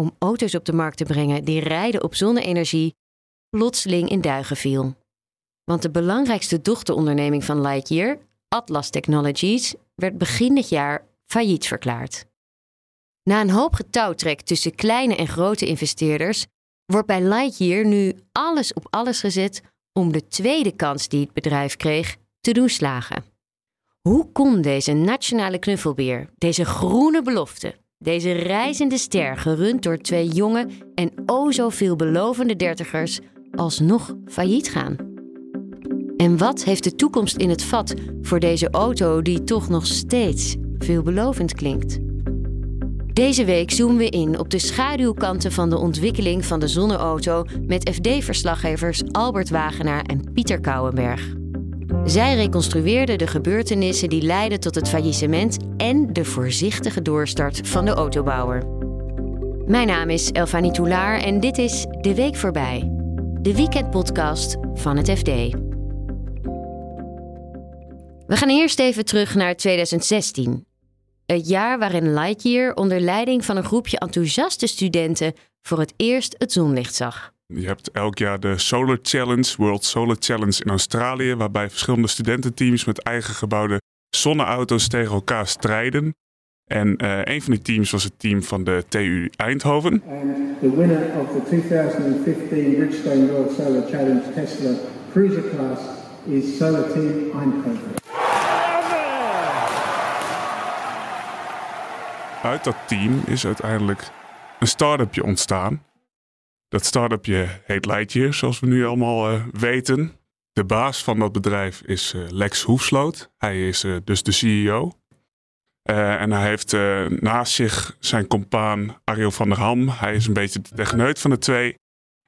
om auto's op de markt te brengen die rijden op zonne-energie plotseling in duigen viel. Want de belangrijkste dochteronderneming van Lightyear, Atlas Technologies, werd begin dit jaar failliet verklaard. Na een hoop getouwtrek tussen kleine en grote investeerders wordt bij Lightyear nu alles op alles gezet om de tweede kans die het bedrijf kreeg te doen slagen. Hoe kon deze nationale knuffelbeer, deze groene belofte, deze reizende ster, gerund door twee jonge en o zo veelbelovende dertigers, alsnog failliet gaan? En wat heeft de toekomst in het vat voor deze auto die toch nog steeds veelbelovend klinkt? Deze week zoomen we in op de schaduwkanten van de ontwikkeling van de zonneauto met FD-verslaggevers Albert Wagenaar en Pieter Kouwenberg. Zij reconstrueerden de gebeurtenissen die leidden tot het faillissement en de voorzichtige doorstart van de autobouwer. Mijn naam is Elfanie Toulaar en dit is De Week Voorbij, de weekendpodcast van het FD. We gaan eerst even terug naar 2016. Het jaar waarin Lightyear onder leiding van een groepje enthousiaste studenten voor het eerst het zonlicht zag. Je hebt elk jaar de Solar Challenge, World Solar Challenge in Australië, waarbij verschillende studententeams met eigen gebouwde zonneauto's tegen elkaar strijden. En uh, een van die teams was het team van de TU Eindhoven. And the winner of the 2015 Bridgestone World Solar Challenge Tesla Cruiser Class is Solar Team Eindhoven. Uit dat team is uiteindelijk een start-upje ontstaan. Dat start-upje heet Lightyear, zoals we nu allemaal uh, weten. De baas van dat bedrijf is uh, Lex Hoefsloot. Hij is uh, dus de CEO. en hij heeft naast zich zijn compaan Ariel van der Ham. Hij is een beetje de techneut van de twee.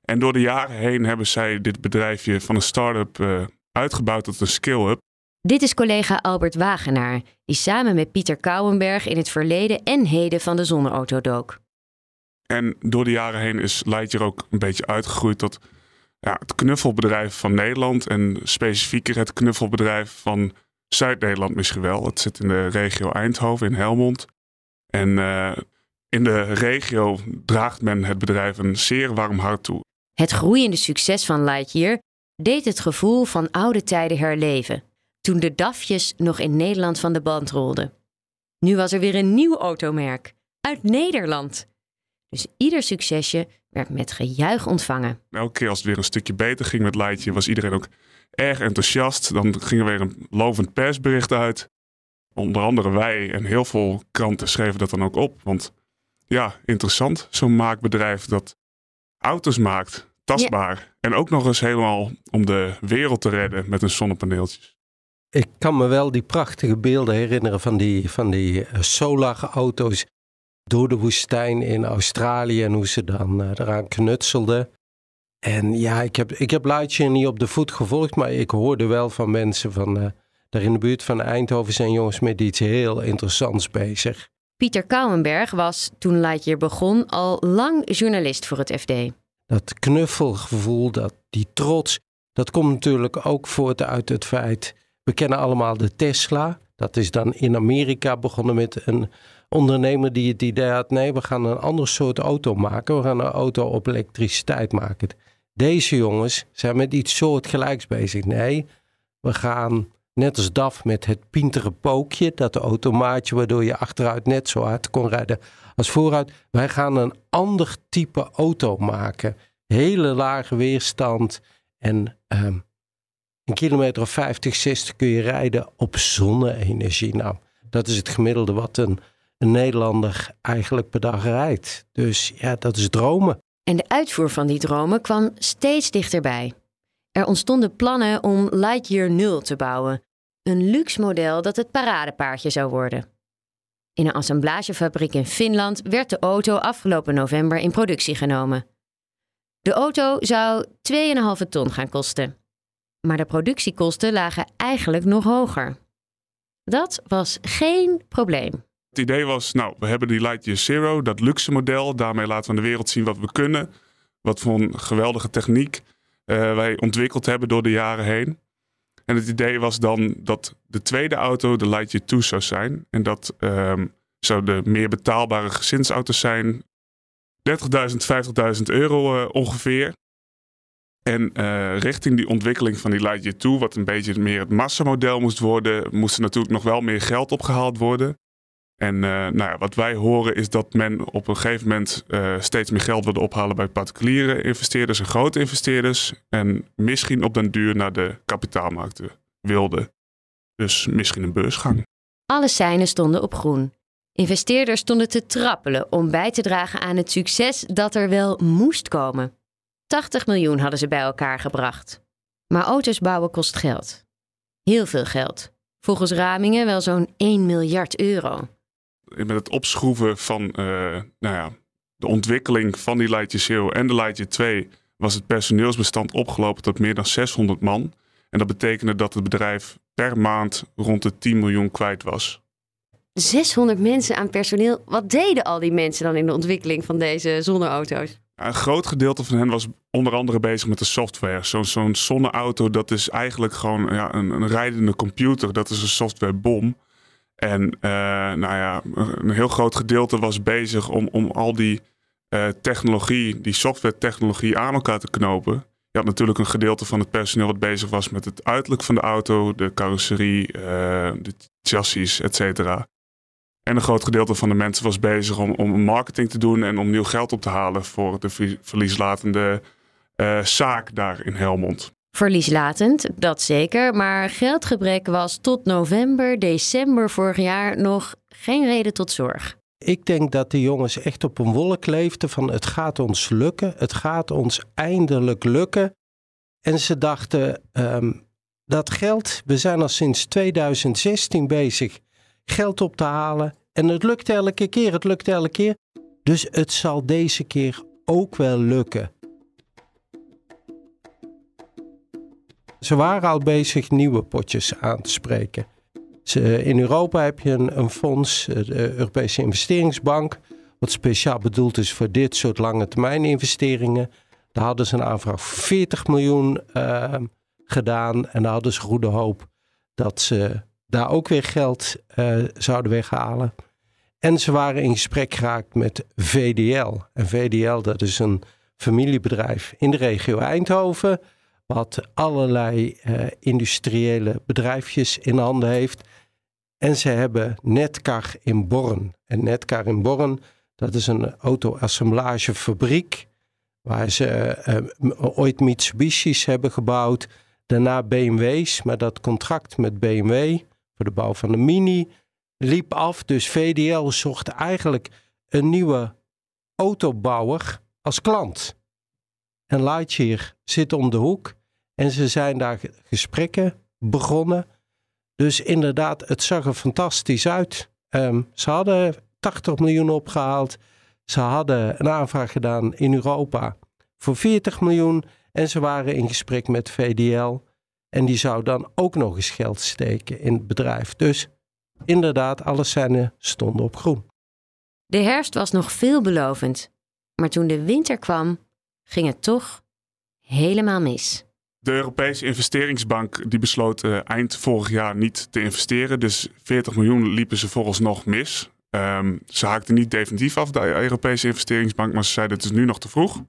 En door de jaren heen hebben zij dit bedrijfje van een start-up uitgebouwd tot een scale-up. Dit is collega Albert Wagenaar, die samen met Pieter Kouwenberg in het verleden en heden van de zonneauto dook. En door de jaren heen is Lightyear ook een beetje uitgegroeid tot ja, het knuffelbedrijf van Nederland. En specifieker het knuffelbedrijf van Zuid-Nederland misschien wel. Het zit in de regio Eindhoven, in Helmond. En uh, in de regio draagt men het bedrijf een zeer warm hart toe. Het groeiende succes van Lightyear deed het gevoel van oude tijden herleven. Toen de DAFjes nog in Nederland van de band rolden. Nu was er weer een nieuw automerk. Uit Nederland. Dus ieder succesje werd met gejuich ontvangen. Elke keer als het weer een stukje beter ging met Lightje, was iedereen ook erg enthousiast. Dan ging er weer een lovend persbericht uit. Onder andere wij en heel veel kranten schreven dat dan ook op. Want ja, interessant, zo'n maakbedrijf dat auto's maakt, tastbaar. En ook nog eens helemaal om de wereld te redden met hun zonnepaneeltjes. Ik kan me wel die prachtige beelden herinneren van die, van die eh, solarauto's door de woestijn in Australië en hoe ze dan uh, eraan knutselden. En ja, ik heb, ik heb Luitje niet op de voet gevolgd, maar ik hoorde wel van mensen van uh, daar in de buurt van Eindhoven zijn jongens met iets heel interessants bezig. Pieter Kouwenberg was toen Lightyear begon al lang journalist voor het FD. Dat knuffelgevoel, dat, die trots, dat komt natuurlijk ook voort uit het feit... we kennen allemaal de Tesla. Dat is dan in Amerika begonnen met een ondernemer die het idee had: nee, we gaan een ander soort auto maken. We gaan een auto op elektriciteit maken. Deze jongens zijn met iets soortgelijks bezig. Nee, we gaan net als DAF met het pintere pookje, dat automaatje waardoor je achteruit net zo hard kon rijden als vooruit. Wij gaan een ander type auto maken. Hele lage weerstand en um, een kilometer of 50, 60 kun je rijden op zonne-energie. Nou, dat is het gemiddelde wat een een Nederlander eigenlijk per dag rijdt. Dus ja, dat is dromen. En de uitvoer van die dromen kwam steeds dichterbij. Er ontstonden plannen om Lightyear 0 te bouwen. Een luxe model dat het paradepaardje zou worden. In een assemblagefabriek in Finland werd de auto afgelopen november in productie genomen. De auto zou 2,5 ton gaan kosten. Maar de productiekosten lagen eigenlijk nog hoger. Dat was geen probleem. Het idee was, nou, we hebben die Lightyear Zero, dat luxe model. Daarmee laten we aan de wereld zien wat we kunnen. Wat voor een geweldige techniek uh, wij ontwikkeld hebben door de jaren heen. En het idee was dan dat de tweede auto de Lightyear 2 zou zijn. En dat um, zou de meer betaalbare gezinsauto's zijn. 30.000, 50.000 euro uh, ongeveer. En uh, richting die ontwikkeling van die Lightyear 2, wat een beetje meer het massamodel moest worden, moest er natuurlijk nog wel meer geld opgehaald worden. En uh, nou ja, wat wij horen is dat men op een gegeven moment uh, steeds meer geld wilde ophalen bij particuliere investeerders en grote investeerders. En misschien op den duur naar de kapitaalmarkten wilde. Dus misschien een beursgang. Alle seinen stonden op groen. Investeerders stonden te trappelen om bij te dragen aan het succes dat er wel moest komen. 80 miljoen hadden ze bij elkaar gebracht. Maar auto's bouwen kost geld. Heel veel geld. Volgens Ramingen wel zo'n 1 miljard euro. Met het opschroeven van uh, nou ja, de ontwikkeling van die Lightyear Zero en de Lightyear 2 was het personeelsbestand opgelopen tot meer dan 600 man. En dat betekende dat het bedrijf per maand rond de 10 miljoen kwijt was. 600 mensen aan personeel. Wat deden al die mensen dan in de ontwikkeling van deze zonneauto's? Een groot gedeelte van hen was onder andere bezig met de software. Zo'n zo'n zonneauto, dat is eigenlijk gewoon ja, een, een, rijdende computer. Dat is een softwarebom. En uh, nou ja, een heel groot gedeelte was bezig om, om al die uh, technologie, die software technologie aan elkaar te knopen. Je had natuurlijk een gedeelte van het personeel wat bezig was met het uiterlijk van de auto, de carrosserie, uh, de chassis, et cetera. En een groot gedeelte van de mensen was bezig om, om marketing te doen en om nieuw geld op te halen voor de verlieslatende uh, zaak daar in Helmond. Verlieslatend, dat zeker, maar geldgebrek was tot november, december vorig jaar nog geen reden tot zorg. Ik denk dat de jongens echt op een wolk leefden van het gaat ons lukken, het gaat ons eindelijk lukken. En ze dachten, um, dat geld, we zijn al sinds 2016 bezig geld op te halen. En het lukt elke keer, het lukt elke keer. Dus het zal deze keer ook wel lukken. Ze waren al bezig nieuwe potjes aan te spreken. In Europa heb je een, een, fonds, de Europese Investeringsbank, wat speciaal bedoeld is voor dit soort lange termijn investeringen. Daar hadden ze een aanvraag voor 40 miljoen uh, gedaan en daar hadden ze goede hoop dat ze daar ook weer geld uh, zouden weghalen. En ze waren in gesprek geraakt met VDL. En VDL, dat is een familiebedrijf in de regio Eindhoven, wat allerlei uh, industriële bedrijfjes in handen heeft. En ze hebben Netcar in Born. En Netcar in Born, dat is een auto-assemblagefabriek waar ze uh, ooit Mitsubishi's hebben gebouwd. Daarna BMW's, maar dat contract met BMW de bouw van de Mini liep af. Dus VDL zocht eigenlijk een nieuwe autobouwer als klant. En Lightyear zit om de hoek en ze zijn daar gesprekken begonnen. Dus inderdaad, het zag er fantastisch uit. Um, ze hadden 80 miljoen opgehaald. Ze hadden een aanvraag gedaan in Europa voor 40 miljoen. En ze waren in gesprek met VDL. En die zou dan ook nog eens geld steken in het bedrijf. Dus inderdaad, alle scènes stonden op groen. De herfst was nog veelbelovend. Maar toen de winter kwam, ging het toch helemaal mis. De Europese investeringsbank die besloot uh, eind vorig jaar niet te investeren. Dus 40 miljoen liepen ze vooralsnog mis. Um, ze haakten niet definitief af, de Europese investeringsbank, maar ze zeiden het is nu nog te vroeg.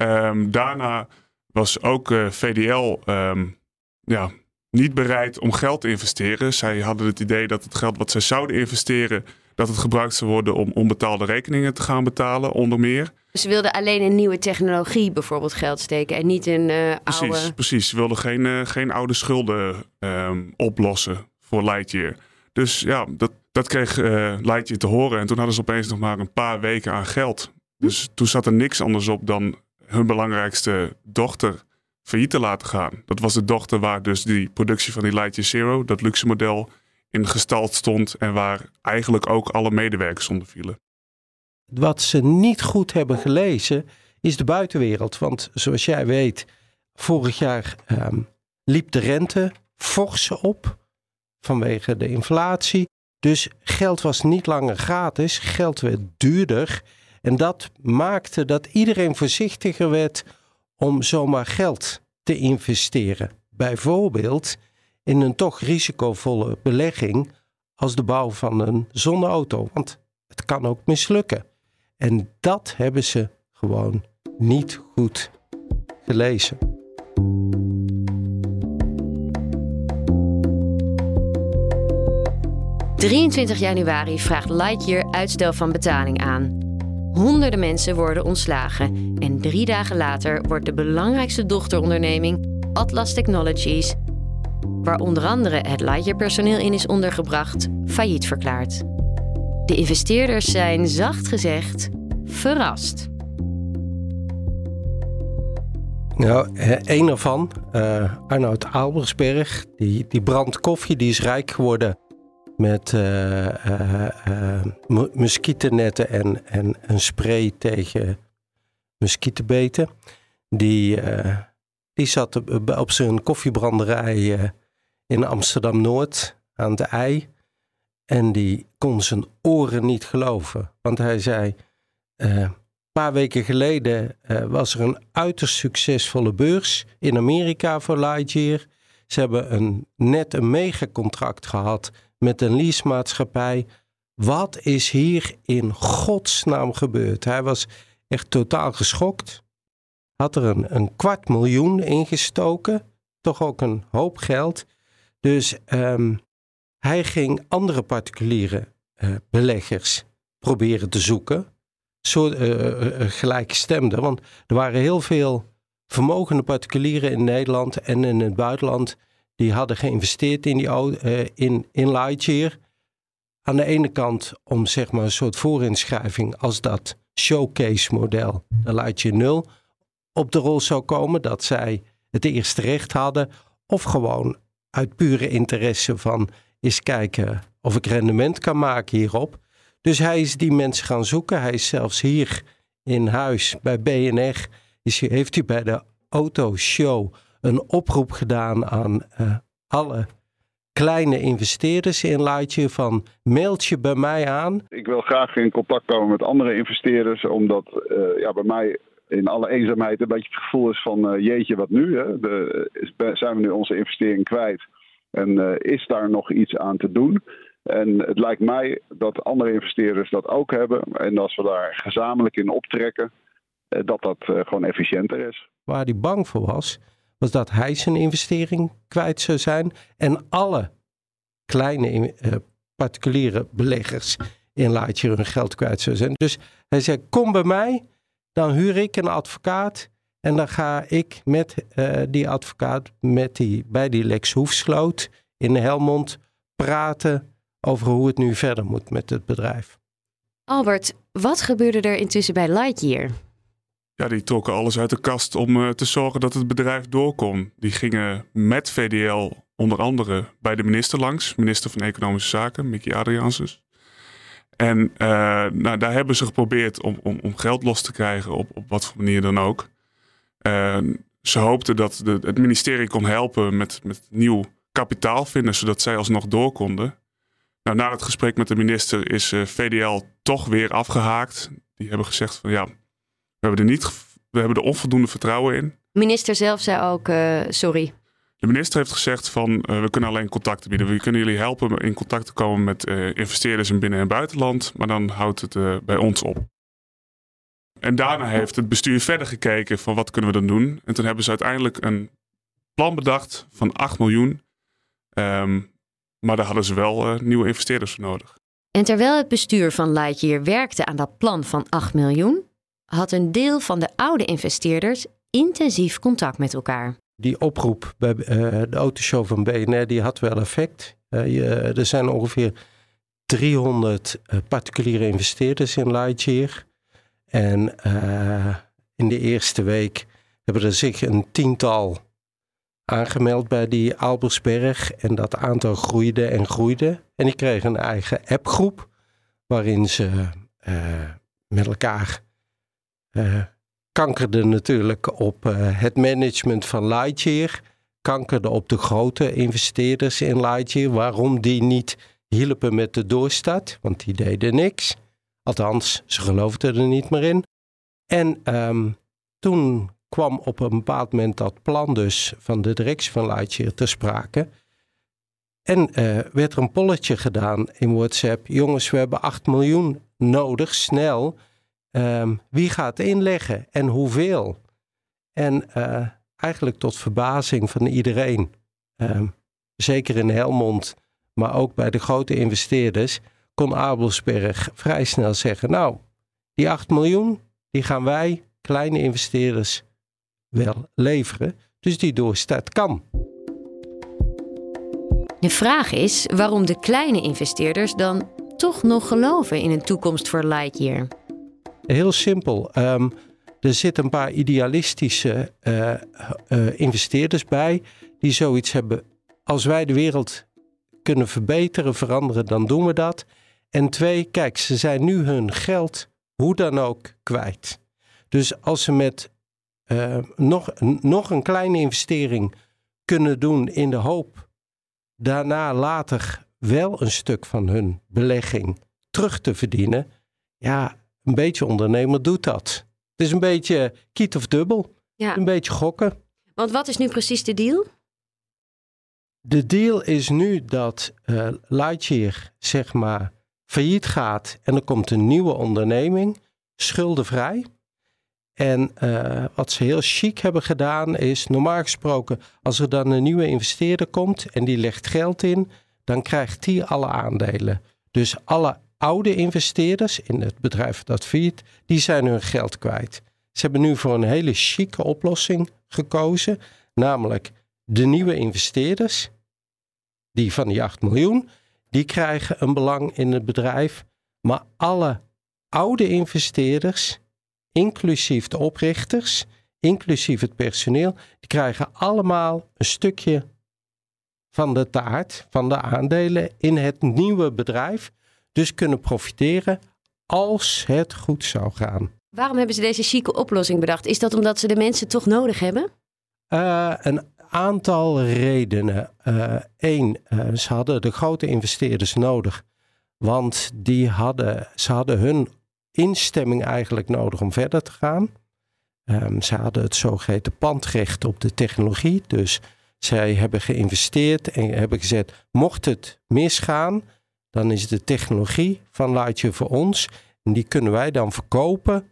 Um, daarna was ook uh, VDL um, ja, niet bereid om geld te investeren. Zij hadden het idee dat het geld wat zij zouden investeren, dat het gebruikt zou worden om onbetaalde rekeningen te gaan betalen, onder meer. Ze wilden alleen in nieuwe technologie bijvoorbeeld geld steken en niet in uh, precies, oude... Precies, ze wilden geen, uh, geen oude schulden um, oplossen voor Lightyear. Dus ja, dat, dat kreeg uh, Lightyear te horen. En toen hadden ze opeens nog maar een paar weken aan geld. Dus toen zat er niks anders op dan hun belangrijkste dochter failliet te laten gaan. Dat was de dochter waar dus die productie van die Lightyear Zero, dat luxe model, in gestald stond en waar eigenlijk ook alle medewerkers onder vielen. Wat ze niet goed hebben gelezen is de buitenwereld. Want zoals jij weet, vorig jaar ehm, liep de rente fors op vanwege de inflatie. Dus geld was niet langer gratis, geld werd duurder. En dat maakte dat iedereen voorzichtiger werd om zomaar geld te investeren. Bijvoorbeeld in een toch risicovolle belegging als de bouw van een zonneauto. Want het kan ook mislukken. En dat hebben ze gewoon niet goed gelezen. ...23 januari vraagt Lightyear uitstel van betaling aan. Honderden mensen worden ontslagen en drie dagen later wordt de belangrijkste dochteronderneming Atlas Technologies, waar onder andere het Lightyear-personeel in is ondergebracht, failliet verklaard. De investeerders zijn zacht gezegd verrast. Nou, een ervan, uh, Arnoud Albersberg, die, die brandt koffie, die is rijk geworden met uh, uh, muskietennetten en, en een spray tegen muskietenbeten. Die, die zat op, op zijn koffiebranderij in Amsterdam-Noord aan de ei. En die kon zijn oren niet geloven. Want hij zei, een paar weken geleden was er een uiterst succesvolle beurs in Amerika voor Lightyear. Ze hebben een, net een megacontract gehad met een leasemaatschappij. Wat is hier in godsnaam gebeurd? Hij was echt totaal geschokt. Had er een, een kwart miljoen ingestoken. Toch ook een hoop geld. Dus um, hij ging andere particuliere uh, beleggers proberen te zoeken. Zo, uh, uh, gelijkstemden. Want er waren heel veel vermogende particulieren in Nederland en in het buitenland die hadden geïnvesteerd in, die, uh, in, in Lightyear. Aan de ene kant om zeg maar een soort voorinschrijving als dat showcase model, de Lightyear 0, op de rol zou komen. Dat zij het eerste recht hadden. Of gewoon uit pure interesse van eens kijken of ik rendement kan maken hierop. Dus hij is die mensen gaan zoeken. Hij is zelfs hier in huis bij BNR. Is, heeft hij bij de autoshow een oproep gedaan aan uh, alle kleine investeerders in Lightyear van mailt je bij mij aan. Ik wil graag in contact komen met andere investeerders, omdat uh, ja, bij mij in alle eenzaamheid een beetje het gevoel is van uh, jeetje wat nu? Hè? De, is, zijn we nu onze investering kwijt en is daar nog iets aan te doen? En het lijkt mij dat andere investeerders dat ook hebben en als we daar gezamenlijk in optrekken, dat dat gewoon efficiënter is. Waar hij bang voor was, was dat hij zijn investering kwijt zou zijn en alle kleine uh, particuliere beleggers in Lightyear hun geld kwijt zou zijn. Dus hij zei, kom bij mij, dan huur ik een advocaat en dan ga ik met uh, die advocaat met die, bij die Lex Hoefsloot in Helmond praten over hoe het nu verder moet met het bedrijf. Albert, wat gebeurde er intussen bij Lightyear? Ja, die trokken alles uit de kast om uh, te zorgen dat het bedrijf doorkom. Die gingen met VDL onder andere bij de minister langs, minister van Economische Zaken, Mickey Adriaansus. En uh, nou, daar hebben ze geprobeerd om, om, om, geld los te krijgen, op, op wat voor manier dan ook. Ze hoopten dat de, het ministerie kon helpen met, met nieuw kapitaal vinden, zodat zij alsnog door konden. Nou, na het gesprek met de minister is VDL toch weer afgehaakt. Die hebben gezegd van ja, we hebben er, niet, we hebben er onvoldoende vertrouwen in. Minister zelf zei ook, uh, sorry. De minister heeft gezegd van uh, we kunnen alleen contacten bieden. We kunnen jullie helpen in contact te komen met uh, investeerders in binnen- en buitenland. Maar dan houdt het bij ons op. En daarna heeft het bestuur verder gekeken van wat kunnen we dan doen. En toen hebben ze uiteindelijk een plan bedacht van 8 miljoen. Um, maar daar hadden ze wel nieuwe investeerders voor nodig. En terwijl het bestuur van Lightyear werkte aan dat plan van 8 miljoen, had een deel van de oude investeerders intensief contact met elkaar. Die oproep bij uh, de autoshow van BNR die had wel effect. Je, er zijn ongeveer 300 uh, particuliere investeerders in Lightyear. En in de eerste week hebben er zich een tiental aangemeld bij die Albersberg. En dat aantal groeide en groeide. En die kregen een eigen appgroep. Waarin ze met elkaar uh, kankerden natuurlijk op uh, het management van Lightyear. Kankerden op de grote investeerders in Lightyear. Waarom die niet hielpen met de doorstart. Want die deden niks. Althans, ze geloofden er niet meer in. En um, toen kwam op een bepaald moment dat plan dus van de directie van Lightyear ter sprake. En uh, werd er een polletje gedaan in WhatsApp. Jongens, we hebben 8 miljoen nodig, snel. Um, wie gaat inleggen en hoeveel? En uh, eigenlijk tot verbazing van iedereen, um, zeker in Helmond, maar ook bij de grote investeerders, kon Abelsberg vrij snel zeggen: Nou, die 8 miljoen, die gaan wij, kleine investeerders, wel leveren. Dus die doorstart kan. De vraag is waarom de kleine investeerders dan toch nog geloven in een toekomst voor Lightyear. Heel simpel. Um, er zitten een paar idealistische uh, uh, investeerders bij die zoiets hebben. Als wij de wereld kunnen verbeteren, veranderen, dan doen we dat. En twee, kijk, ze zijn nu hun geld hoe dan ook kwijt. Dus als ze met uh, nog, nog een kleine investering kunnen doen in de hoop daarna later wel een stuk van hun belegging terug te verdienen. Ja, een beetje ondernemer doet dat. Het is een beetje kiet of dubbel. Ja. Een beetje gokken. Want wat is nu precies de deal? De deal is nu dat uh, Lightyear zeg maar failliet gaat en er komt een nieuwe onderneming, schuldenvrij. En uh, wat ze heel chic hebben gedaan is, normaal gesproken, als er dan een nieuwe investeerder komt en die legt geld in, dan krijgt die alle aandelen. Dus alle oude investeerders in het bedrijf dat failliet, die zijn hun geld kwijt. Ze hebben nu voor een hele chique oplossing gekozen, namelijk de nieuwe investeerders, die van die 8 miljoen, die krijgen een belang in het bedrijf, maar alle oude investeerders, inclusief de oprichters, inclusief het personeel, die krijgen allemaal een stukje van de taart, van de aandelen in het nieuwe bedrijf. Dus kunnen profiteren als het goed zou gaan. Waarom hebben ze deze chique oplossing bedacht? Is dat omdat ze de mensen toch nodig hebben? Uh, een aantal redenen. Eén, uh, uh, ze hadden de grote investeerders nodig. Want die hadden, ze hadden hun instemming eigenlijk nodig om verder te gaan. Um, ze hadden het zogeheten pandrecht op de technologie. Dus zij hebben geïnvesteerd en hebben gezegd: mocht het misgaan, dan is de technologie van Lightyear voor ons. En die kunnen wij dan verkopen,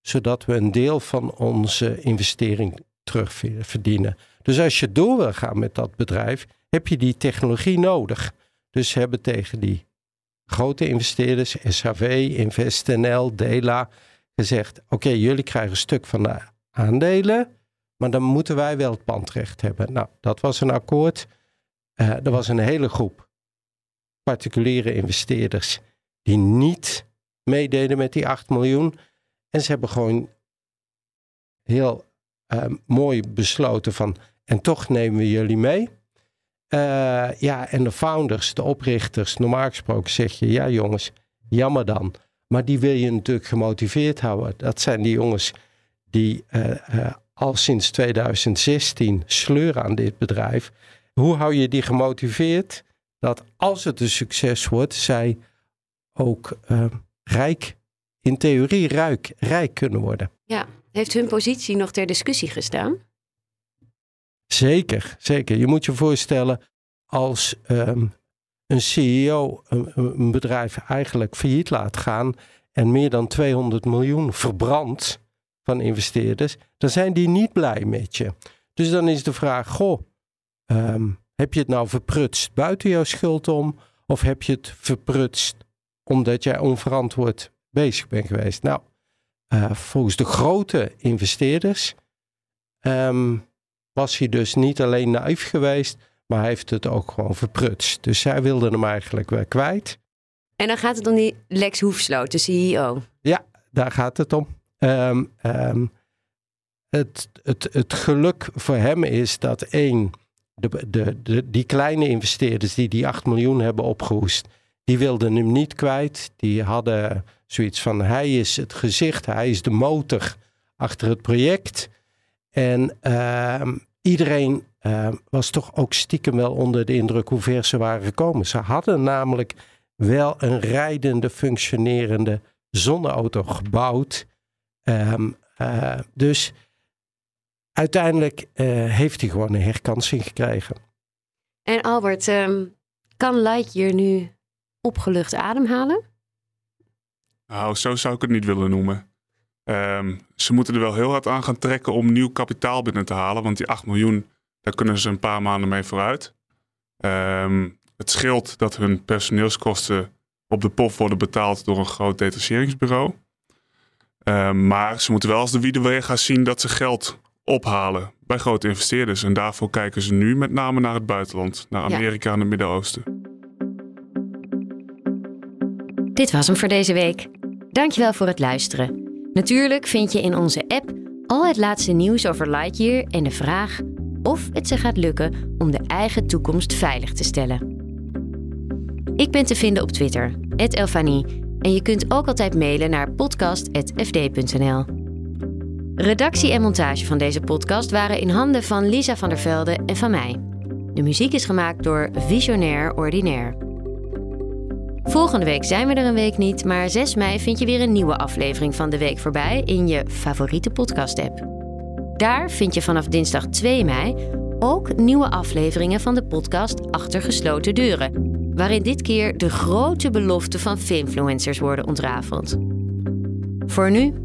zodat we een deel van onze investering terugverdienen. Dus als je door wil gaan met dat bedrijf, heb je die technologie nodig. Dus hebben tegen die grote investeerders, SHV, InvestNL, Dela, gezegd: Oké, jullie krijgen een stuk van de aandelen, maar dan moeten wij wel het pandrecht hebben. Nou, dat was een akkoord. Uh, er was een hele groep particuliere investeerders die niet meededen met die 8 miljoen. En ze hebben gewoon heel uh, mooi besloten van, en toch nemen we jullie mee. Uh, ja, en de founders, de oprichters, normaal gesproken zeg je, ja jongens, jammer dan. Maar die wil je natuurlijk gemotiveerd houden. Dat zijn die jongens die uh, uh, al sinds 2016 sleuren aan dit bedrijf. Hoe hou je die gemotiveerd? Dat als het een succes wordt, zij ook rijk, in theorie rijk, rijk kunnen worden. Ja, heeft hun positie nog ter discussie gestaan? Zeker, zeker. Je moet je voorstellen als um, een CEO een, een, bedrijf eigenlijk failliet laat gaan en meer dan 200 miljoen verbrandt van investeerders, dan zijn die niet blij met je. Dus dan is de vraag: goh, um, heb je het nou verprutst buiten jouw schuld om, of heb je het verprutst omdat jij onverantwoord bezig bent geweest? Nou, uh, volgens de grote investeerders um, was hij dus niet alleen naïef geweest, maar hij heeft het ook gewoon verprutst. Dus zij wilden hem eigenlijk weer kwijt. En dan gaat het om die Lex Hoefsloot, de CEO. Ja, daar gaat het om. Um, um, het, het, het geluk voor hem is dat één, de, de, die kleine investeerders die die 8 miljoen hebben opgehoest, die wilden hem niet kwijt. Die hadden zoiets van hij is het gezicht, hij is de motor achter het project. En ehm, iedereen ehm, was toch ook stiekem wel onder de indruk hoe ver ze waren gekomen. Ze hadden namelijk wel een rijdende, functionerende zonneauto gebouwd. Ehm, eh, dus uiteindelijk eh, heeft hij gewoon een herkansing gekregen. En Albert, um, kan Lightyear nu opgelucht ademhalen? Nou, zo zou ik het niet willen noemen. Um, ze moeten er wel heel hard aan gaan trekken om nieuw kapitaal binnen te halen. Want die 8 miljoen, daar kunnen ze een paar maanden mee vooruit. Um, het scheelt dat hun personeelskosten op de pof worden betaald door een groot detacheringsbureau. Um, maar ze moeten wel als de wiede weer gaan zien dat ze geld ophalen bij grote investeerders. En daarvoor kijken ze nu met name naar het buitenland, naar Amerika ja. en het Midden-Oosten. Dit was hem voor deze week. Dankjewel voor het luisteren. Natuurlijk vind je in onze app al het laatste nieuws over Lightyear en de vraag of het ze gaat lukken om de eigen toekomst veilig te stellen. Ik ben te vinden op Twitter, Elfanie, en je kunt ook altijd mailen naar podcast.fd.nl. Redactie en montage van deze podcast waren in handen van Lisa van der Velde en van mij. De muziek is gemaakt door Visionair Ordinaire. Volgende week zijn we er een week niet, maar 6 mei vind je weer een nieuwe aflevering van De Week voorbij in je favoriete podcast-app. Daar vind je vanaf dinsdag 2 mei ook nieuwe afleveringen van de podcast Achter gesloten deuren, waarin dit keer de grote beloften van filmfluencers worden ontrafeld. Voor nu